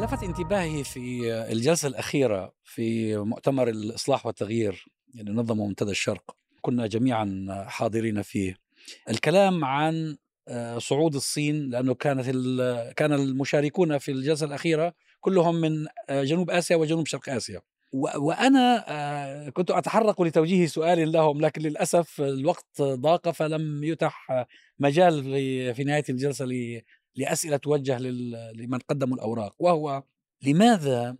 لفت انتباهي في الجلسة الأخيرة في مؤتمر الإصلاح والتغيير اللي نظمه منتدى الشرق. كنا جميعا حاضرين فيه. الكلام عن آه، صعود الصين لأنه كانت كان المشاركون في الجلسة الأخيرة كلهم من آه، جنوب آسيا وجنوب شرق آسيا. وأنا آه، كنت أتحرك لتوجيه سؤال لهم لكن للأسف الوقت ضاق فلم يتح مجال في نهاية الجلسة لأسئلة توجه لمن قدموا الأوراق وهو لماذا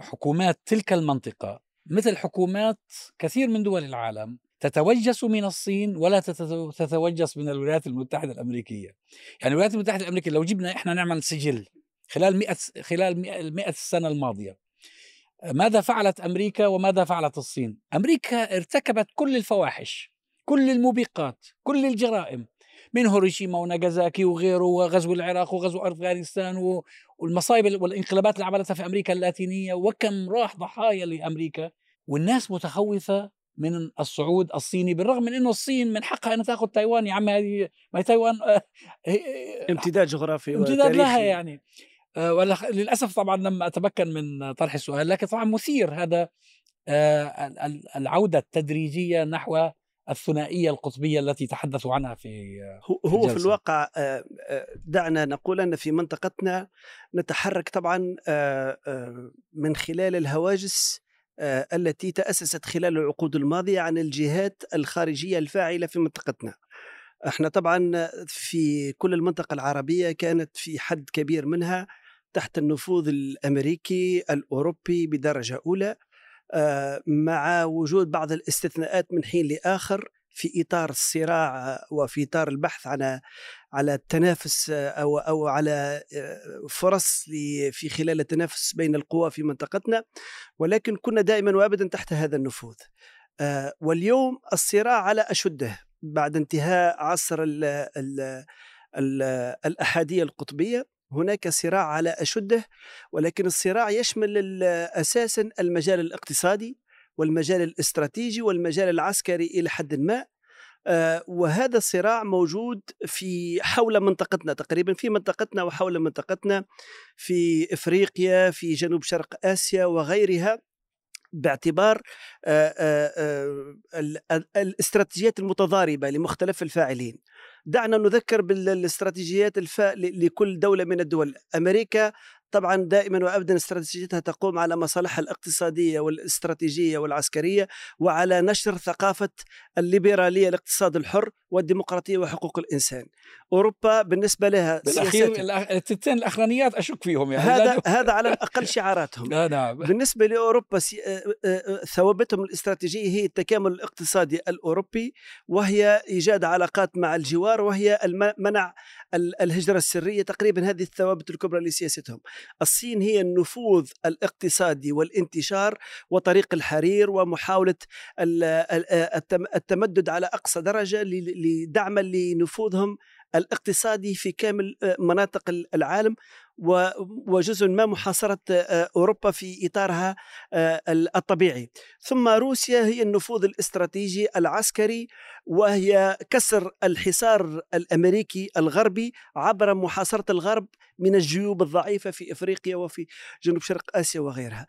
حكومات تلك المنطقة مثل حكومات كثير من دول العالم تتوجس من الصين ولا تتوجس من الولايات المتحدة الأمريكية؟ يعني الولايات المتحدة الأمريكية لو جبنا إحنا نعمل سجل خلال مئة خلال مئة السنة الماضية ماذا فعلت أمريكا وماذا فعلت الصين؟ أمريكا ارتكبت كل الفواحش كل الموبقات كل الجرائم من هيروشيما وناغازاكي وغيره وغزو العراق وغزو أفغانستان والمصايب والانقلابات اللي عملتها في أمريكا اللاتينية وكم راح ضحايا لأمريكا. والناس متخوفة من الصعود الصيني بالرغم من إنه الصين من حقها ان تاخذ تايوان. يا عمي هذه ما تايوان آه، امتداد جغرافي امتداد لها يعني. آه، للأسف طبعا لم أتمكن من طرح السؤال لكن طبعا مثير هذا آه، العودة التدريجية نحو الثنائية القطبية التي تحدثوا عنها في هو في الواقع دعنا نقول أن في منطقتنا نتحرك طبعا من خلال الهواجس آه، التي تأسست خلال العقود الماضية عن الجهات الخارجية الفاعلة في منطقتنا. إحنا طبعا في كل المنطقة العربية كانت في حد كبير منها تحت النفوذ الأمريكي الأوروبي بدرجة أولى. آه، مع وجود بعض الاستثناءات من حين لآخر في إطار الصراع وفي إطار البحث عن على التنافس أو أو على آه، فرص في خلال التنافس بين القوى في منطقتنا. ولكن كنا دائما وابدا تحت هذا النفوذ. آه، واليوم الصراع على أشده بعد انتهاء عصر ال ال ال الأحادية القطبية. هناك صراع على أشده ولكن الصراع يشمل أساسا المجال الاقتصادي والمجال الاستراتيجي والمجال العسكري إلى حد ما. آه، وهذا الصراع موجود في حول منطقتنا تقريبا في منطقتنا وحول منطقتنا في إفريقيا في جنوب شرق آسيا وغيرها باعتبار آه، آه، الاستراتيجيات المتضاربة لمختلف الفاعلين. دعنا نذكر بالاستراتيجيات الفاء لكل دولة من الدول أمريكا طبعا دائما وابدا استراتيجيتها تقوم على مصالحها الاقتصادية والاستراتيجية والعسكرية وعلى نشر ثقافة الليبرالية الاقتصاد الحر والديمقراطية وحقوق الإنسان. أوروبا بالنسبة لها بالأخير التتين الأخرانيات أشك فيهم يعني هذا هذا على الأقل شعاراتهم. نعم. بالنسبة لأوروبا ثوابتهم الاستراتيجية هي التكامل الاقتصادي الأوروبي وهي إيجاد علاقات مع الجوار وهي منع الهجرة السرية تقريبا هذه الثوابت الكبرى لسياستهم. الصين هي النفوذ الاقتصادي والانتشار وطريق الحرير ومحاولة التمدد على أقصى درجة لدعما لنفوذهم الاقتصادي في كامل مناطق العالم وجزء ما محاصرة أوروبا في إطارها الطبيعي. ثم روسيا هي النفوذ الاستراتيجي العسكري وهي كسر الحصار الأمريكي الغربي عبر محاصرة الغرب من الجيوب الضعيفة في إفريقيا وفي جنوب شرق آسيا وغيرها.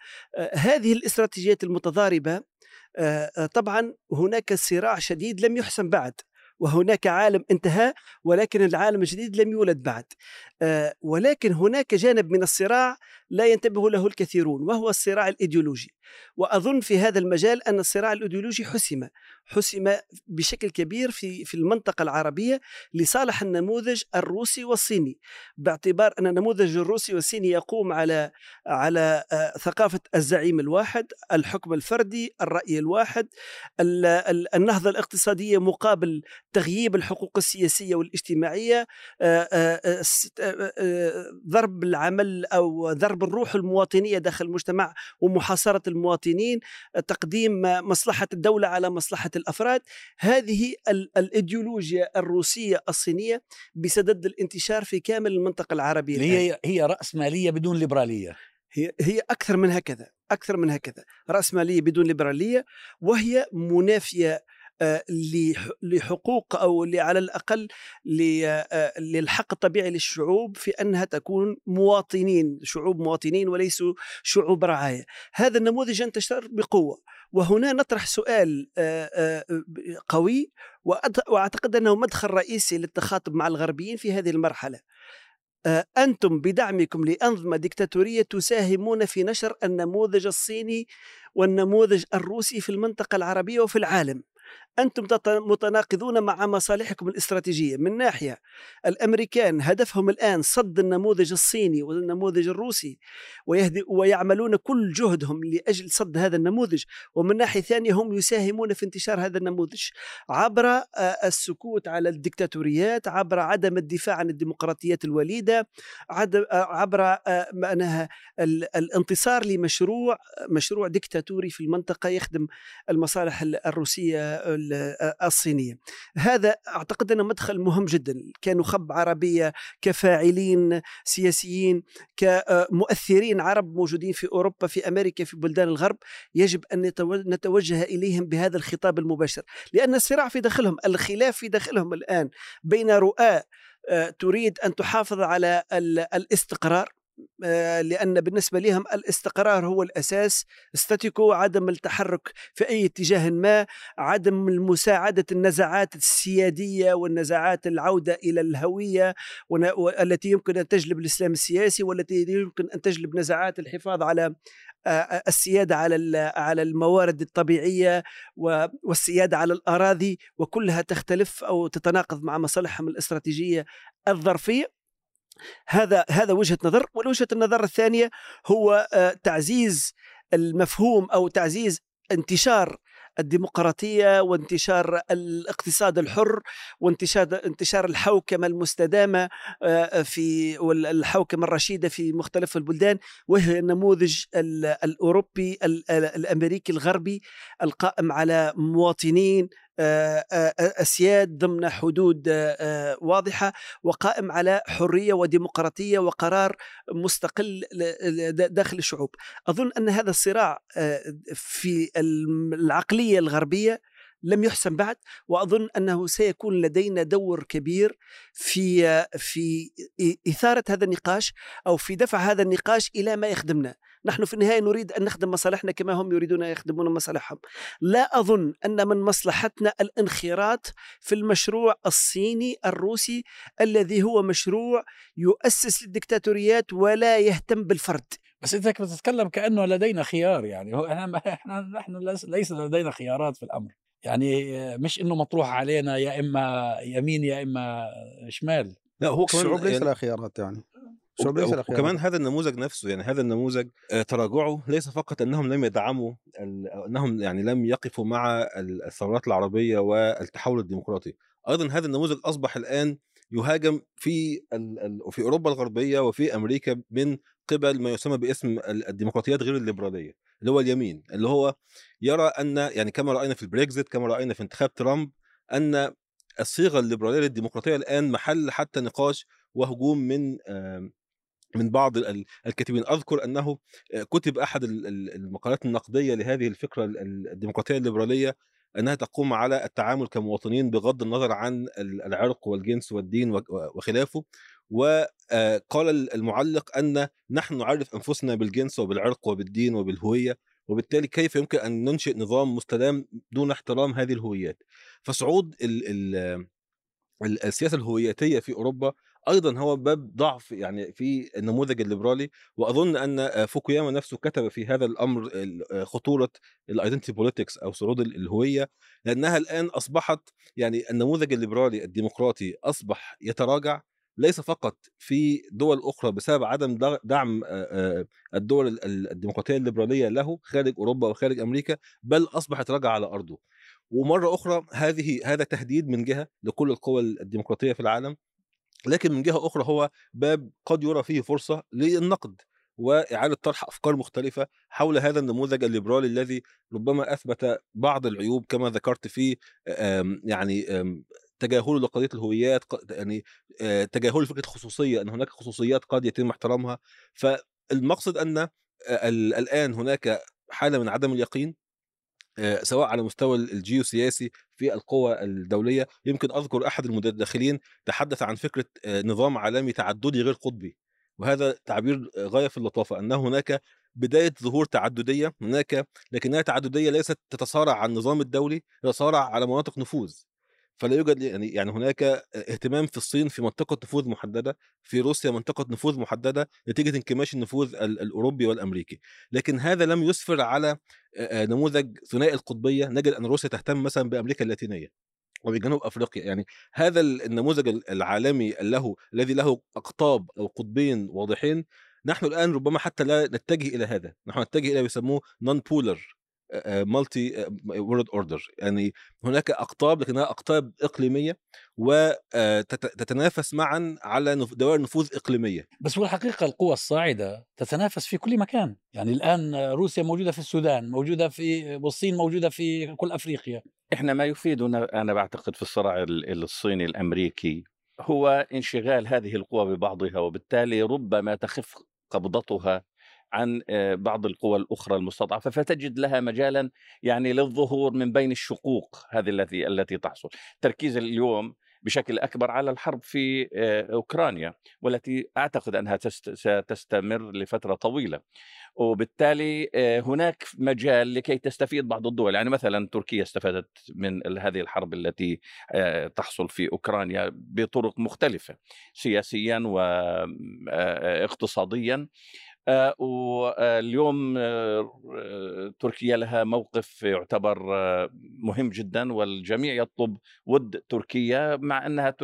هذه الاستراتيجيات المتضاربة طبعا هناك صراع شديد لم يحسم بعد. وهناك عالم انتهى ولكن العالم الجديد لم يولد بعد. آه، ولكن هناك جانب من الصراع لا ينتبه له الكثيرون وهو الصراع الإيديولوجي. وأظن في هذا المجال أن الصراع الأيديولوجي حسم حسم بشكل كبير في في المنطقة العربية لصالح النموذج الروسي والصيني. باعتبار أن النموذج الروسي والصيني يقوم على على آه، ثقافة الزعيم الواحد الحكم الفردي الرأي الواحد النهضة الاقتصادية مقابل تغييب الحقوق السياسية والاجتماعية آه، ضرب العمل أو ضرب الروح المواطنية داخل المجتمع ومحاصرة المواطنين تقديم مصلحة الدولة على مصلحة الأفراد. هذه الإيديولوجيا الروسية الصينية بسدد الانتشار في كامل المنطقة العربية هي هي راسماليه بدون ليبرالية. هي هي أكثر من هكذا أكثر من هكذا. راسماليه بدون ليبرالية وهي منافية آه، لحقوق أو على الأقل آه، للحق الطبيعي للشعوب في أنها تكون مواطنين شعوب مواطنين وليسوا شعوب رعاية. هذا النموذج انتشر بقوة. وهنا نطرح سؤال قوي وأعتقد أنه مدخل رئيسي للتخاطب مع الغربيين في هذه المرحلة. آه، أنتم بدعمكم لأنظمة ديكتاتورية تساهمون في نشر النموذج الصيني والنموذج الروسي في المنطقة العربية وفي العالم. أنتم متناقضون مع مصالحكم الاستراتيجية. من ناحية الأمريكان هدفهم الآن صد النموذج الصيني والنموذج الروسي ويعملون كل جهدهم لأجل صد هذا النموذج. ومن ناحية ثانية هم يساهمون في انتشار هذا النموذج عبر السكوت على الدكتاتوريات عبر عدم الدفاع عن الديمقراطيات الوليدة عبر معناها الانتصار لمشروع مشروع دكتاتوري في المنطقة يخدم المصالح الروسية الصينية. هذا أعتقد أنه مدخل مهم جدا كنخب عربية كفاعلين سياسيين كمؤثرين عرب موجودين في أوروبا في أمريكا في بلدان الغرب يجب أن نتوجه إليهم بهذا الخطاب المباشر. لأن الصراع في داخلهم الخلاف في داخلهم الآن بين رؤى تريد أن تحافظ على الاستقرار لأن بالنسبة لهم الاستقرار هو الأساس. استاتيكو عدم التحرك في أي اتجاه ما عدم المساعدة النزاعات السيادية والنزاعات العودة إلى الهوية التي يمكن أن تجلب الإسلام السياسي والتي يمكن أن تجلب نزاعات الحفاظ على آه، آه، السيادة على على الموارد الطبيعية والسيادة على الأراضي وكلها تختلف أو تتناقض مع مصالحهم الاستراتيجية الظرفية. هذا هذا وجهة نظر والوجهة النظر الثانية هو آه، تعزيز المفهوم أو تعزيز انتشار الديمقراطية وانتشار الاقتصاد الحر وانتشار انتشار الحوكمة المستدامة آه، في والحوكمة الرشيدة في مختلف البلدان وهي النموذج الأوروبي الأمريكي الغربي القائم على مواطنين أسياد ضمن حدود واضحة وقائم على حرية وديمقراطية وقرار مستقل داخل الشعوب. أظن أن هذا الصراع في العقلية الغربية لم يحسم بعد وأظن أنه سيكون لدينا دور كبير في في إثارة هذا النقاش أو في دفع هذا النقاش إلى ما يخدمنا. نحن في النهاية نريد أن نخدم مصالحنا كما هم يريدون أن يخدمون مصالحهم. لا أظن أن من مصلحتنا الانخراط في المشروع الصيني الروسي الذي هو مشروع يؤسس للدكتاتوريات ولا يهتم بالفرد. بس إنت بتتكلم كأنه لدينا خيار يعني. هو إحنا نحن ليس لدينا خيارات في الأمر. يعني مش إنه مطروح علينا يا إما يمين يا إما شمال. لا هو كمان الشعوب ليس يعني لها خيارات يعني. وكمان هذا النموذج نفسه يعني هذا النموذج آه، تراجعه ليس فقط أنهم لم يدعموا أنهم يعني لم يقفوا مع الثورات العربية والتحول الديمقراطي. أيضا هذا النموذج أصبح الآن يهاجم في في أوروبا الغربية وفي أمريكا من قبل ما يسمى باسم الديمقراطيات غير الليبرالية اللي هو اليمين اللي هو يرى أن يعني كما رأينا في البريكزيت كما رأينا في انتخاب ترامب أن الصيغة الليبرالية للديمقراطية الآن محل حتى نقاش وهجوم من من بعض الكاتبين. أذكر أنه كتب أحد المقالات النقدية لهذه الفكرة الديمقراطية الليبرالية أنها تقوم على التعامل كمواطنين بغض النظر عن العرق والجنس والدين وخلافه. وقال المعلق أن نحن نعرف أنفسنا بالجنس وبالعرق وبالدين وبالهوية وبالتالي كيف يمكن أن ننشئ نظام مستدام دون احترام هذه الهويات. فصعود السياسة الهوياتيه في أوروبا أيضا هو باب ضعف يعني في النموذج الليبرالي وأظن أن فوكوياما نفسه كتب في هذا الأمر خطورة ال identity politics أو صعود الهوية لأنها الآن أصبحت يعني النموذج الليبرالي الديمقراطي أصبح يتراجع ليس فقط في دول أخرى بسبب عدم دعم الدول الديمقراطية الليبرالية له خارج أوروبا وخارج أمريكا بل اصبح يتراجع على أرضه. ومرة أخرى هذه هذا تهديد من جهة لكل القوى الديمقراطية في العالم لكن من جهة أخرى هو باب قد يرى فيه فرصة للنقد وإعادة طرح أفكار مختلفة حول هذا النموذج الليبرالي الذي ربما أثبت بعض العيوب كما ذكرت في يعني تجاهله لقضية الهويات يعني تجاهله لفكرة الخصوصيه إن هناك خصوصيات قد يتم احترامها. فالمقصد أن الآن هناك حالة من عدم اليقين سواء على مستوى الجيوسياسي في القوى الدولية يمكن أذكر أحد المتداخلين تحدث عن فكرة نظام عالمي تعددي غير قطبي وهذا تعبير غاية في اللطافة ان هناك بداية ظهور تعددية هناك لكنها تعددية ليست تتصارع على النظام الدولي تتصارع على مناطق نفوذ. فلا يوجد يعني يعني هناك اهتمام في الصين في منطقة نفوذ محددة في روسيا منطقة نفوذ محددة نتيجة انكماش النفوذ الأوروبي والأمريكي. لكن هذا لم يسفر على نموذج ثنائي القطبية نجد أن روسيا تهتم مثلا بأمريكا اللاتينية وبجنوب أفريقيا. يعني هذا النموذج العالمي له الذي له أقطاب أو قطبين واضحين نحن الآن ربما حتى لا نتجه إلى هذا. نحن نتجه إلى يسموه نون بولر multi-world order يعني هناك أقطاب لكنها أقطاب إقليمية وتتنافس معا على دوائر نفوذ إقليمية. بس هو الحقيقة القوى الصاعدة تتنافس في كل مكان. يعني الآن روسيا موجودة في السودان موجودة في والصين موجودة في كل أفريقيا. إحنا ما يفيدنا أنا بعتقد في الصراع الصيني الأمريكي هو انشغال هذه القوى ببعضها وبالتالي ربما تخف قبضتها عن بعض القوى الأخرى المستضعفة فتجد لها مجالا يعني للظهور من بين الشقوق هذه التي التي تحصل. تركيز اليوم بشكل أكبر على الحرب في أوكرانيا والتي أعتقد أنها ستستمر لفترة طويلة. وبالتالي هناك مجال لكي تستفيد بعض الدول. يعني مثلا تركيا استفادت من هذه الحرب التي تحصل في أوكرانيا بطرق مختلفة سياسيا واقتصاديا آه، واليوم آه، تركيا لها موقف يعتبر آه، مهم جدا والجميع يطلب ود تركيا مع أنها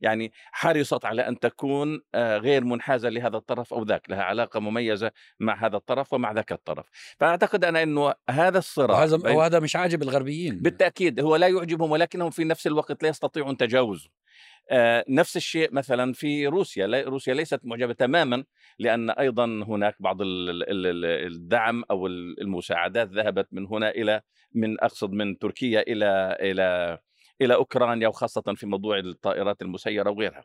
يعني حرصت على أن تكون غير منحازة لهذا الطرف أو ذاك لها علاقة مميزة مع هذا الطرف ومع ذاك الطرف. فأعتقد أنا إنه هذا الصراع وهذا وهذا مش عاجب الغربيين. بالتأكيد هو لا يعجبهم ولكنهم في نفس الوقت لا يستطيعون تجاوزه. آه، نفس الشيء مثلا في روسيا. روسيا ليست معجبة تماما لأن أيضا هناك بعض الدعم أو المساعدات ذهبت من هنا إلى من أقصد من تركيا إلى إلى إلى أوكرانيا وخاصة في موضوع الطائرات المسيرة وغيرها.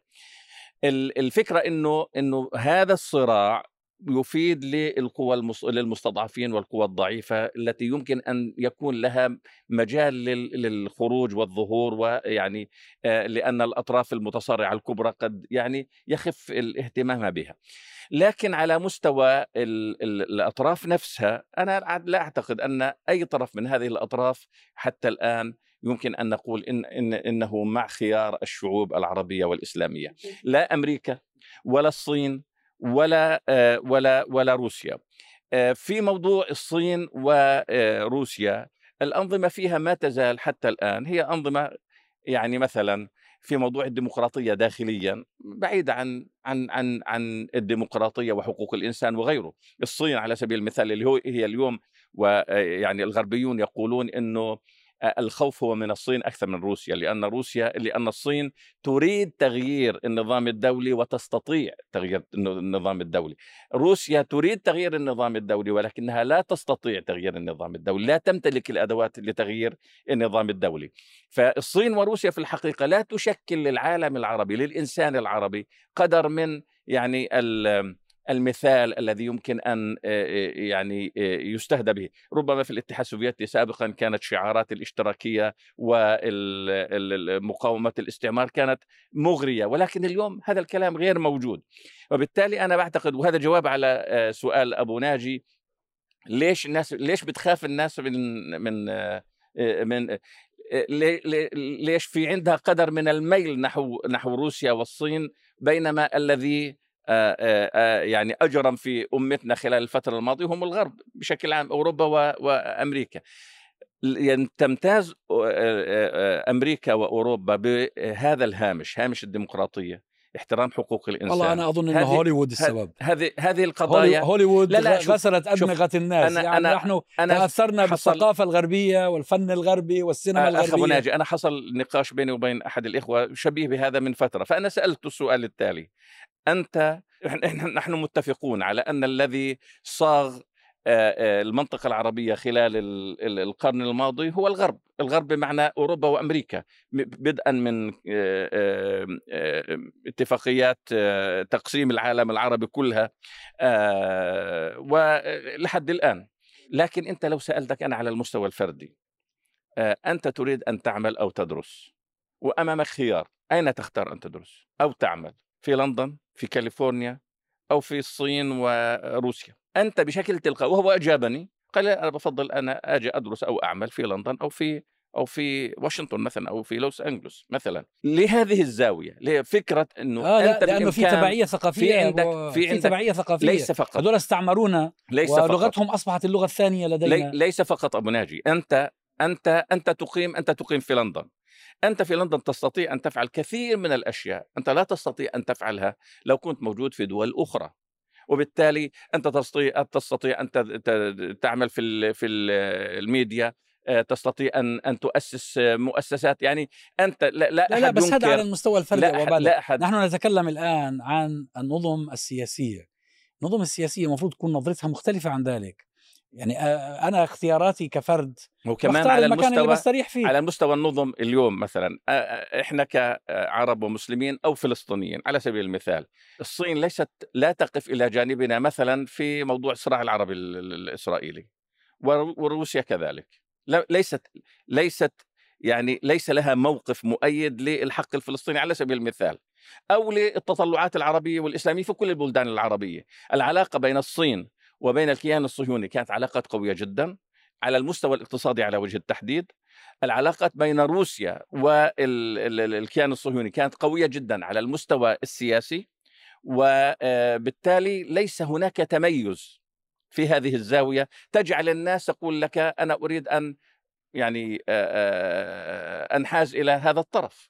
الفكرة أنه أنه هذا الصراع يفيد للقوى المص... للمستضعفين والقوى الضعيفة التي يمكن أن يكون لها مجال للخروج والظهور ويعني آه، لأن الأطراف المتصارعة الكبرى قد يعني يخف الاهتمام بها. لكن على مستوى الأطراف نفسها أنا لا أعتقد أن أي طرف من هذه الأطراف حتى الآن يمكن أن نقول إن, إن إنه مع خيار الشعوب العربية والإسلامية. لا أمريكا ولا الصين ولا آه، ولا ولا روسيا. آه، في موضوع الصين وروسيا الأنظمة فيها ما تزال حتى الآن هي أنظمة يعني مثلا في موضوع الديمقراطية داخليا بعيده عن عن عن عن الديمقراطية وحقوق الإنسان وغيره. الصين على سبيل المثال اللي هو هي اليوم ويعني الغربيون يقولون إنه الخوف هو من الصين أكثر من روسيا لأن روسيا لأن الصين تريد تغيير النظام الدولي وتستطيع تغيير النظام الدولي. روسيا تريد تغيير النظام الدولي ولكنها لا تستطيع تغيير النظام الدولي، لا تمتلك الأدوات لتغيير النظام الدولي. فالصين وروسيا في الحقيقة لا تشكل للعالم العربي للإنسان العربي قدر من يعني المثال الذي يمكن أن يعني يستهدى به. ربما في الاتحاد السوفيتي سابقا كانت شعارات الاشتراكية ومقاومه الاستعمار كانت مغرية ولكن اليوم هذا الكلام غير موجود. وبالتالي أنا بعتقد وهذا جواب على سؤال أبو ناجي ليش الناس ليش بتخاف الناس من من من ليش في عندها قدر من الميل نحو نحو روسيا والصين بينما الذي يعني أجرم في أمتنا خلال الفترة الماضية هم الغرب بشكل عام أوروبا وأمريكا. يعني تمتاز أمريكا وأوروبا بهذا الهامش هامش الديمقراطية احترام حقوق الإنسان. والله أنا أظن إنه هوليوود السبب. هذه هذه القضايا هوليوود لا لا غسلت أدمغة الناس. أنا يعني أنا نحن أنا تأثرنا بالثقافة الغربية والفن الغربي والسينما الغربية. اخ ناجي أنا حصل نقاش بيني وبين أحد الإخوة شبيه بهذا من فترة فأنا سالته السؤال التالي. أنت نحن متفقون على أن الذي صاغ المنطقة العربية خلال القرن الماضي هو الغرب. الغرب بمعنى أوروبا وأمريكا بدءا من اتفاقيات تقسيم العالم العربي كلها ولحد الآن. لكن أنت لو سألتك أنا على المستوى الفردي أنت تريد أن تعمل أو تدرس؟ وأمامك خيار أين تختار أن تدرس أو تعمل؟ في لندن في كاليفورنيا أو في الصين وروسيا. أنت بشكل تلقائي وهو أجابني قال أنا بفضل أنا أجي أدرس أو أعمل في لندن أو في أو في واشنطن مثلا أو في لوس أنجلوس مثلا. لهذه الزاوية لفكرة إنه آه لا أنت لأنه في تبعية ثقافية في عندك في, في تبعية ثقافية. ليس فقط. هذول استعمرونا ليس ولغتهم فقط. أصبحت اللغة الثانية لدينا. لي ليس فقط أبو ناجي. أنت أنت أنت تقيم أنت تقيم في لندن. أنت في لندن تستطيع أن تفعل كثير من الأشياء. أنت لا تستطيع أن تفعلها لو كنت موجود في دول أخرى. وبالتالي أنت تستطيع تستطيع أن تعمل في في الميديا آه، تستطيع أن أن تؤسس مؤسسات. يعني أنت لا لا, لا, لا بس هذا على المستوى الفردي لا أحد لا أحد. نحن نتكلم الآن عن النظم السياسية. النظم السياسية المفروض تكون نظرتها مختلفة عن ذلك. يعني أنا اختياراتي كفرد وكمان على المستوى اللي بستريح فيه. على مستوى النظم اليوم مثلا إحنا كعرب ومسلمين أو فلسطينيين على سبيل المثال الصين ليست لا تقف إلى جانبنا مثلا في موضوع الصراع العربي الإسرائيلي وروسيا كذلك ليست ليست يعني ليس لها موقف مؤيد للحق الفلسطيني على سبيل المثال أو للتطلعات العربية والإسلامية في كل البلدان العربية العلاقة بين الصين وبين الكيان الصهيوني كانت علاقات قوية جدا على المستوى الاقتصادي على وجه التحديد. العلاقات بين روسيا والكيان الصهيوني كانت قوية جدا على المستوى السياسي وبالتالي ليس هناك تميز في هذه الزاوية. تجعل الناس تقول لك أنا أريد أن يعني أنحاز إلى هذا الطرف.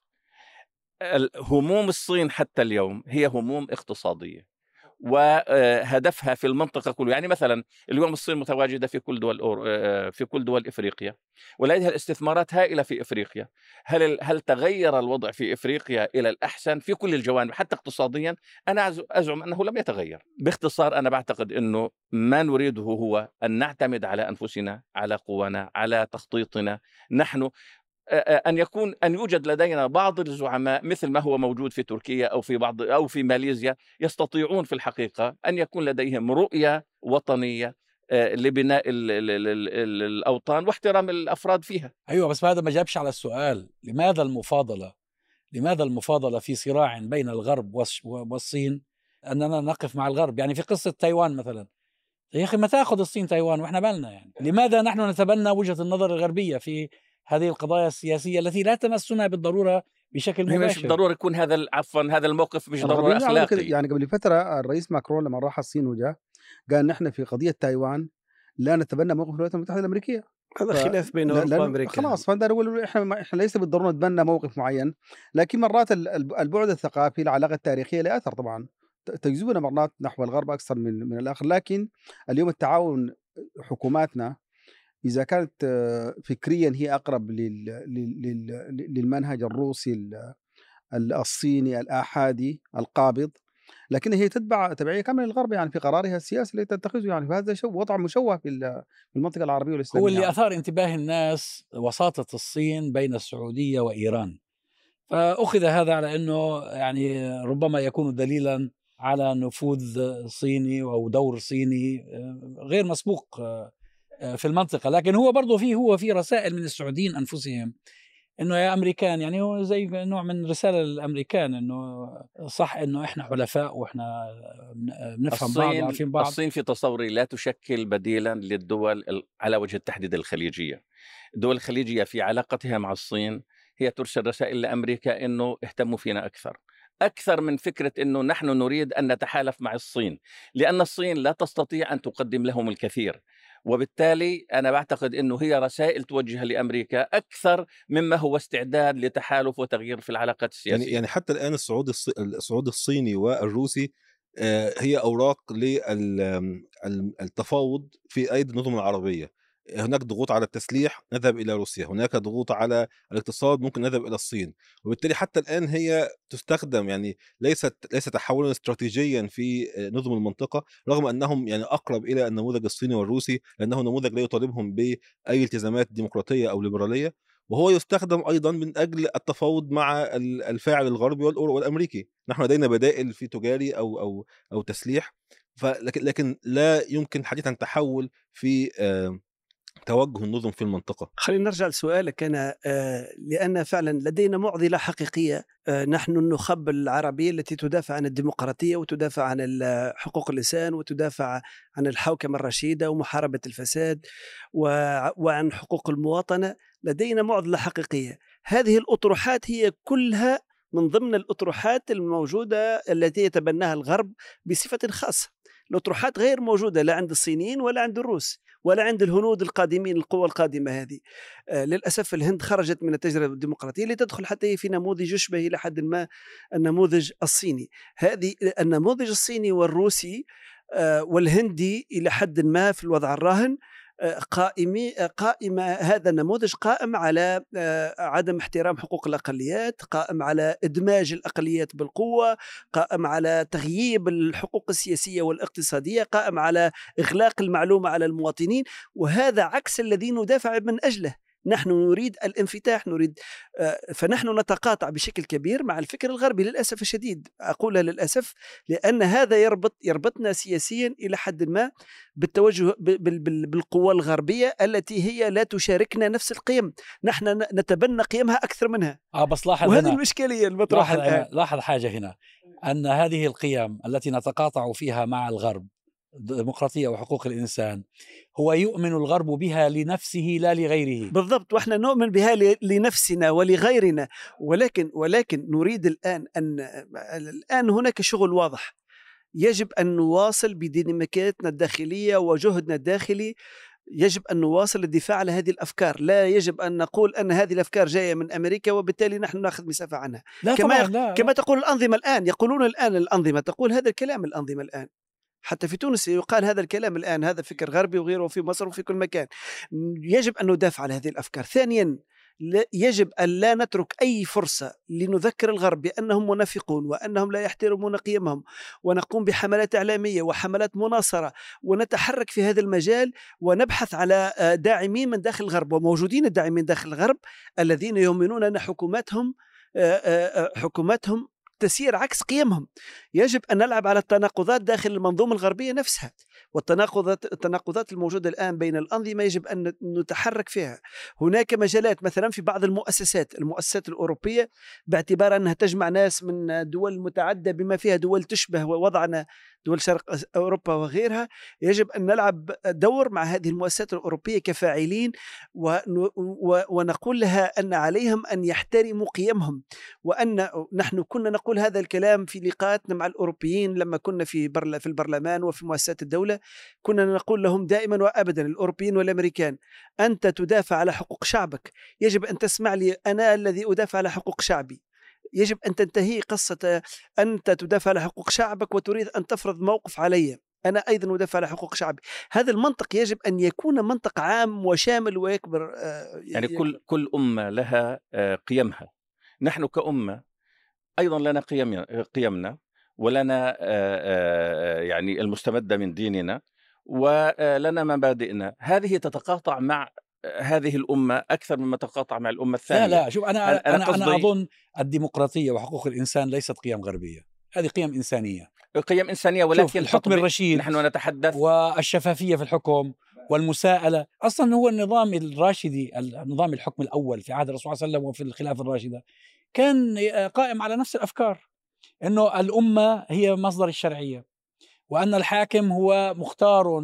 هموم الصين حتى اليوم هي هموم اقتصادية. وهدفها في المنطقة كلها يعني مثلا اليوم الصين متواجدة في كل دول أور... في كل دول إفريقيا ولديها استثمارات هائلة في إفريقيا. هل هل تغير الوضع في إفريقيا إلى الأحسن؟ في كل الجوانب حتى اقتصاديا أنا أزعم أنه لم يتغير. باختصار أنا بعتقد إنه ما نريده هو أن نعتمد على أنفسنا على قوانا على تخطيطنا. نحن أن يكون أن يوجد لدينا بعض الزعماء مثل ما هو موجود في تركيا أو في بعض أو في ماليزيا يستطيعون في الحقيقة أن يكون لديهم رؤية وطنية لبناء الأوطان واحترام الأفراد فيها. أيوه بس هذا ما جابش على السؤال، لماذا المفاضلة؟ لماذا المفاضلة في صراع بين الغرب والصين أننا نقف مع الغرب؟ يعني في قصة تايوان مثلا يا أخي ما تأخذ الصين تايوان وإحنا بالنا يعني، لماذا نحن نتبنى وجهة النظر الغربية في هذه القضايا السياسية التي لا تمسنا بالضرورة بشكل مباشر مش بالضرورة يكون هذا عفوا هذا الموقف مش ضروري أخلاقي. يعني قبل فترة الرئيس ماكرون لما راح الصين وجاء قال نحن في قضية تايوان لا نتبنى موقف الولايات المتحدة الأمريكية. هذا ف... خلاف بين اوروبا وأمريكا. خلاص فانا نقول إحنا إحنا ليس بالضرورة نتبنى موقف معين لكن مرات البعد الثقافي العلاقة التاريخية له أثر طبعا. تجذبنا مرات نحو الغرب أكثر من من الآخر لكن اليوم التعاون حكوماتنا إذا كانت فكريا هي أقرب للمنهج الروسي الصيني الآحادي القابض لكن هي تتبع تبعية كاملة للغرب يعني في قرارها السياسي التي تتخذه يعني. فهذا شو وضع مشوه في المنطقة العربية والإسلامية. هو اللي أثار انتباه الناس وساطة الصين بين السعودية وإيران. فأخذ هذا على إنه يعني ربما يكون دليلا على نفوذ صيني أو دور صيني غير مسبوق في المنطقة. لكن هو برضه في هو في رسائل من السعوديين أنفسهم إنه يا أمريكان يعني هو زي نوع من رسالة للأمريكان إنه صح إنه إحنا حلفاء وإحنا بنفهم بعض وعارفين بعض. الصين في تصوري لا تشكل بديلا للدول على وجه التحديد الخليجية. الدول الخليجية في علاقتها مع الصين هي ترسل رسائل لأمريكا إنه اهتموا فينا أكثر. أكثر من فكرة إنه نحن نريد أن نتحالف مع الصين لأن الصين لا تستطيع أن تقدم لهم الكثير. وبالتالي أنا بعتقد إنه هي رسائل توجه لأمريكا أكثر مما هو استعداد لتحالف وتغيير في العلاقات السياسية. يعني يعني حتى الآن الصعود الصعود الصيني والروسي هي أوراق للتفاوض في أيدي النظم العربية. هناك ضغوط على التسليح نذهب إلى روسيا. هناك ضغوط على الاقتصاد ممكن نذهب إلى الصين. وبالتالي حتى الآن هي تستخدم يعني ليست ليس تحولا استراتيجيا في نظم المنطقة رغم أنهم يعني أقرب إلى النموذج الصيني والروسي لأنه نموذج لا يطالبهم بأي التزامات ديمقراطية أو ليبرالية. وهو يستخدم أيضا من أجل التفاوض مع الفاعل الغربي والأمريكي. نحن لدينا بدائل في تجاري أو أو أو تسليح. فلكن لكن لا يمكن الحديث عن تحول في آه، توجه النظم في المنطقة. خلينا نرجع لسؤالك أنا آه، لأن فعلا لدينا معضلة حقيقية آه، نحن النخب العربية التي تدافع عن الديمقراطية وتدافع عن حقوق اللسان وتدافع عن الحوكمة الرشيدة ومحاربة الفساد وعن حقوق المواطنة لدينا معضلة حقيقية. هذه الأطروحات هي كلها من ضمن الأطروحات الموجودة التي يتبناها الغرب بصفة خاصة. الأطروحات غير موجودة لا عند الصينيين ولا عند الروس. ولا عند الهنود القادمين القوى القادمة هذه. آه للأسف الهند خرجت من التجربة الديمقراطية لتدخل حتى في نموذج يشبه إلى حد ما النموذج الصيني. هذه النموذج الصيني والروسي آه والهندي إلى حد ما في الوضع الراهن قائمي قائمة هذا النموذج قائم على آه، عدم احترام حقوق الأقليات قائم على إدماج الأقليات بالقوة قائم على تغييب الحقوق السياسية والاقتصادية قائم على إغلاق المعلومة على المواطنين وهذا عكس الذي ندافع من أجله. نحن نريد الانفتاح نريد آه، فنحن نتقاطع بشكل كبير مع الفكر الغربي للأسف الشديد. أقول للأسف لأن هذا يربط يربطنا سياسيا إلى حد ما بالتوجه بالقوى الغربية التي هي لا تشاركنا نفس القيم. نحن نتبنى قيمها أكثر منها. آه بس لاحظ وهذه الاشكاليه المطروحه لاحظ, لاحظ حاجة هنا. أن هذه القيم التي نتقاطع فيها مع الغرب الديمقراطية وحقوق الإنسان. هو يؤمن الغرب بها لنفسه لا لغيره. بالضبط وإحنا نؤمن بها لنفسنا ولغيرنا. ولكن ولكن نريد الآن أن الآن هناك شغل واضح. يجب أن نواصل بديناميكيتنا الداخلية وجهدنا الداخلي. يجب أن نواصل الدفاع على هذه الأفكار. لا يجب أن نقول أن هذه الأفكار جاية من أمريكا وبالتالي نحن نأخذ مسافة عنها. لا كما, طبعا لا. كما تقول الأنظمة الآن يقولون الآن الأنظمة تقول هذا الكلام الأنظمة الآن. حتى في تونس يقال هذا الكلام الآن هذا فكر غربي وغيره في مصر وفي كل مكان. يجب أن ندافع على هذه الأفكار. ثانيا يجب أن لا نترك أي فرصة لنذكر الغرب بأنهم منافقون وأنهم لا يحترمون قيمهم ونقوم بحملات إعلامية وحملات مناصرة ونتحرك في هذا المجال ونبحث على آه، داعمين من داخل الغرب وموجودين الداعمين داخل الغرب الذين يؤمنون أن حكوماتهم آه، آه، حكوماتهم تسير عكس قيمهم. يجب أن نلعب على التناقضات داخل المنظومة الغربية نفسها والتناقضات التناقضات الموجودة الآن بين الأنظمة يجب أن نتحرك فيها. هناك مجالات مثلا في بعض المؤسسات المؤسسات الأوروبية باعتبار أنها تجمع ناس من دول متعددة بما فيها دول تشبه وضعنا دول شرق أوروبا وغيرها يجب أن نلعب دور مع هذه المؤسسات الأوروبية كفاعلين ونقول لها أن عليهم أن يحترموا قيمهم وأن نحن كنا نقول هذا الكلام في لقاءاتنا مع الأوروبيين لما كنا في في البرلمان وفي مؤسسات الدولة كنا نقول لهم دائما وأبدا الأوروبيين والأمريكان أنت تدافع على حقوق شعبك يجب أن تسمع لي أنا الذي أدافع على حقوق شعبي. يجب أن تنتهي قصة أنت تدافع على حقوق شعبك وتريد أن تفرض موقف علي. أنا أيضا أدافع على حقوق شعبي. هذا المنطق يجب أن يكون منطق عام وشامل ويكبر آه، يعني كل كل أمة لها آه، قيمها. نحن كأمة أيضا لنا قيم قيمنا ولنا آه، يعني المستمدة من ديننا ولنا مبادئنا. هذه تتقاطع مع هذه الأمة أكثر مما تتقاطع مع الأمة الثانية. لا لا شوف أنا أنا أنا, أنا أظن الديمقراطية وحقوق الإنسان ليست قيم غربية هذه قيم إنسانية. قيم إنسانية ولكن الحكم الرشيد نحن نتحدث والشفافية في الحكم والمساءلة. أصلا هو النظام الراشدي النظام الحكم الأول في عهد الرسول صلى الله عليه وسلم وفي الخلافة الراشدة كان قائم على نفس الأفكار إنه الأمة هي مصدر الشرعية. وأن الحاكم هو مختار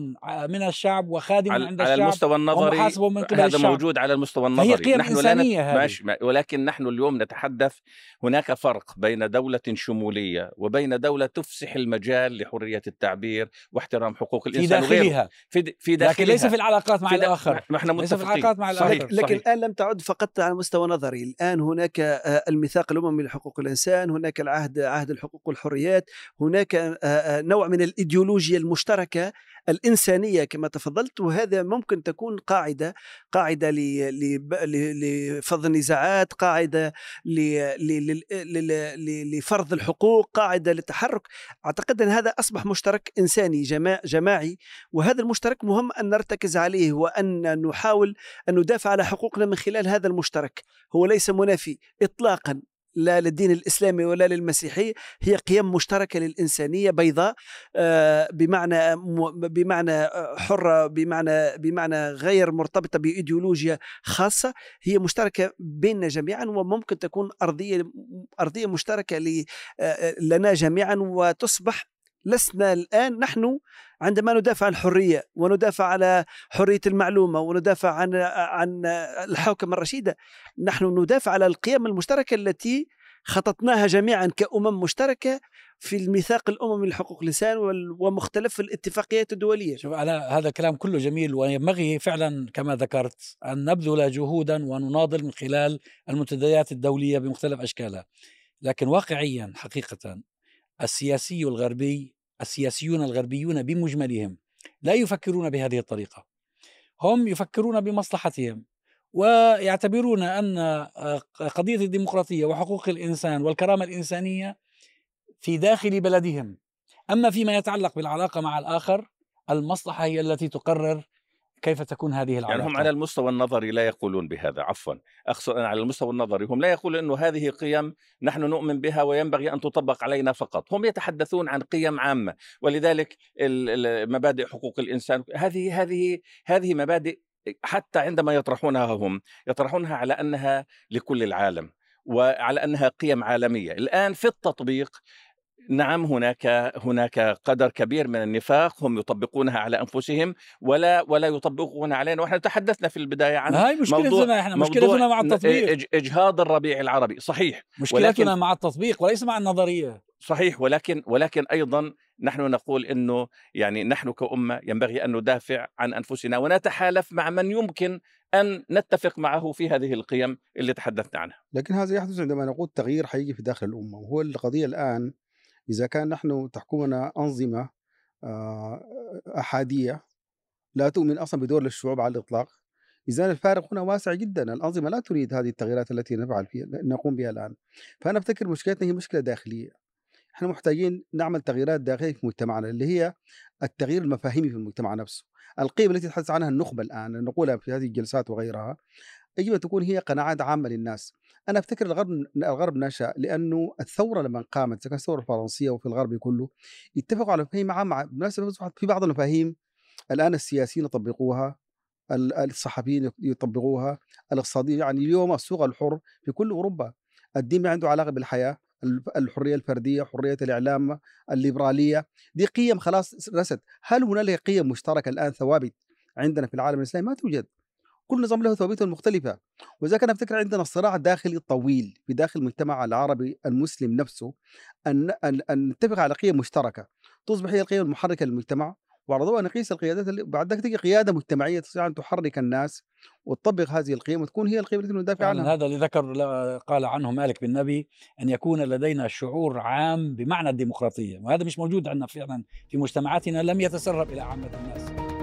من الشعب وخادم على عند على الشعب المستوى النظري من قبل هذا الشعب. موجود على المستوى النظري فهي قيم نحن إنسانية لا نت... هذه. ماشي ولكن نحن اليوم نتحدث هناك فرق بين دولة شمولية وبين دولة تفسح المجال لحرية التعبير واحترام حقوق في الإنسان وغيره. داخلها في في داخلها لكن ليس في العلاقات مع في دا- الآخر نحن ليس في العلاقات مع صحيح الآخر لكن صحيح. الآن لم تعد فقط على مستوى نظري الآن هناك آه، الميثاق الأممي لحقوق الإنسان هناك العهد عهد الحقوق والحريات هناك آه، آه، نوع من الإيديولوجيا المشتركة الإنسانية كما تفضلت وهذا ممكن تكون ل- ل- لفض النزاعات ل- لفرض الحقوق قاعدة للتحرك. أعتقد أن هذا أصبح مشترك إنساني جما- جماعي وهذا المشترك مهم أن نرتكز عليه وأن نحاول أن ندافع على حقوقنا من خلال هذا المشترك. هو ليس منافي إطلاقا. لا للدين الإسلامي ولا للمسيحي هي قيم مشتركة للإنسانية بيضاء آه، بمعنى بمعنى حرة بمعنى بمعنى غير مرتبطة بإيديولوجيا خاصة هي مشتركة بيننا جميعا وممكن تكون أرضية أرضية مشتركة لنا جميعا وتصبح لسنا الآن نحن عندما ندافع عن الحرية وندافع على حرية المعلومة وندافع عن عن الحوكمة الرشيدة نحن ندافع على القيم المشتركة التي خططناها جميعا كأمم مشتركة في الميثاق الأممي لحقوق الإنسان ومختلف الاتفاقيات الدولية. شوف على هذا الكلام كله جميل وينبغي فعلا كما ذكرت أن نبذل جهودا ونناضل من خلال المنتديات الدولية بمختلف أشكالها. لكن واقعيا حقيقة السياسي الغربي السياسيون الغربيون بمجملهم لا يفكرون بهذه الطريقة. هم يفكرون بمصلحتهم ويعتبرون أن آه، قضية الديمقراطية وحقوق الإنسان والكرامة الإنسانية في داخل بلدهم. أما فيما يتعلق بالعلاقة مع الآخر المصلحة هي التي تقرر كيف تكون هذه العلاقه يعني هم على المستوى النظري لا يقولون بهذا عفوا. أقصد على المستوى النظري هم لا يقولون إنه هذه قيم نحن نؤمن بها وينبغي أن تطبق علينا فقط. هم يتحدثون عن قيم عامة ولذلك مبادئ حقوق الإنسان هذه هذه هذه مبادئ حتى عندما يطرحونها هم يطرحونها على أنها لكل العالم وعلى أنها قيم عالمية. الآن في التطبيق نعم هناك هناك قدر كبير من النفاق هم يطبقونها على أنفسهم ولا ولا يطبقونها علينا. ونحن تحدثنا في البداية عن هاي مشكلتنا إحنا مشكلتنا مع التطبيق. إجهاض الربيع العربي. صحيح مشكلتنا مع التطبيق وليس مع النظرية. صحيح ولكن ولكن أيضا نحن نقول إنه يعني نحن كأمة ينبغي أن ندافع عن أنفسنا ونتحالف مع من يمكن أن نتفق معه في هذه القيم اللي تحدثنا عنها. لكن هذا يحدث عندما نقول تغيير حقيقي في داخل الأمة وهو القضية الآن إذا كان نحن تحكمنا أنظمة آه، أحادية لا تؤمن أصلا بدور للشعوب على الإطلاق. إذا الفارق هنا واسع جدا. الأنظمة لا تريد هذه التغييرات التي نفعل فيها نقوم بها الآن. فأنا أفتكر مشكلتنا هي مشكلة داخلية. إحنا محتاجين نعمل تغييرات داخلية في مجتمعنا اللي هي التغيير المفاهيمي في المجتمع نفسه. القيم التي تتحدث عنها النخبة الآن نقولها في هذه الجلسات وغيرها يجب أن تكون هي قناعات عامة للناس. أنا أفتكر الغرب الغرب نشأ لأنه الثورة لما قامت كانت الثورة الفرنسية وفي الغرب كله اتفقوا على مفاهيم عامة. بالمناسبة في بعض المفاهيم الآن السياسيين يطبقوها الصحفيين يطبقوها الاقتصاديين يعني اليوم السوق الحر في كل أوروبا. الدين ما عنده علاقة بالحياة الحرية الفردية حرية الإعلام الليبرالية. دي قيم خلاص رست. هل هنالك قيم مشتركة الآن ثوابت عندنا في العالم الإسلامي؟ ما توجد. كل نظام له ثوابته المختلفة. وإذا كان أفتكر عندنا صراع داخلي طويل في داخل المجتمع العربي المسلم نفسه أن أن, أن نتفق على قيم مشتركة. تصبح هي القيم المحركة للمجتمع وعلى ضوء نقيس القيادات اللي بعد ذلك تجي قيادة مجتمعية تستطيع أن تحرك الناس وتطبق هذه القيم وتكون هي القيم التي ندافع عنها. هذا اللي ذكر قال عنه مالك بن نبي أن يكون لدينا شعور عام بمعنى الديمقراطية وهذا مش موجود عندنا فعلا في مجتمعاتنا لم يتسرب إلى عامة الناس.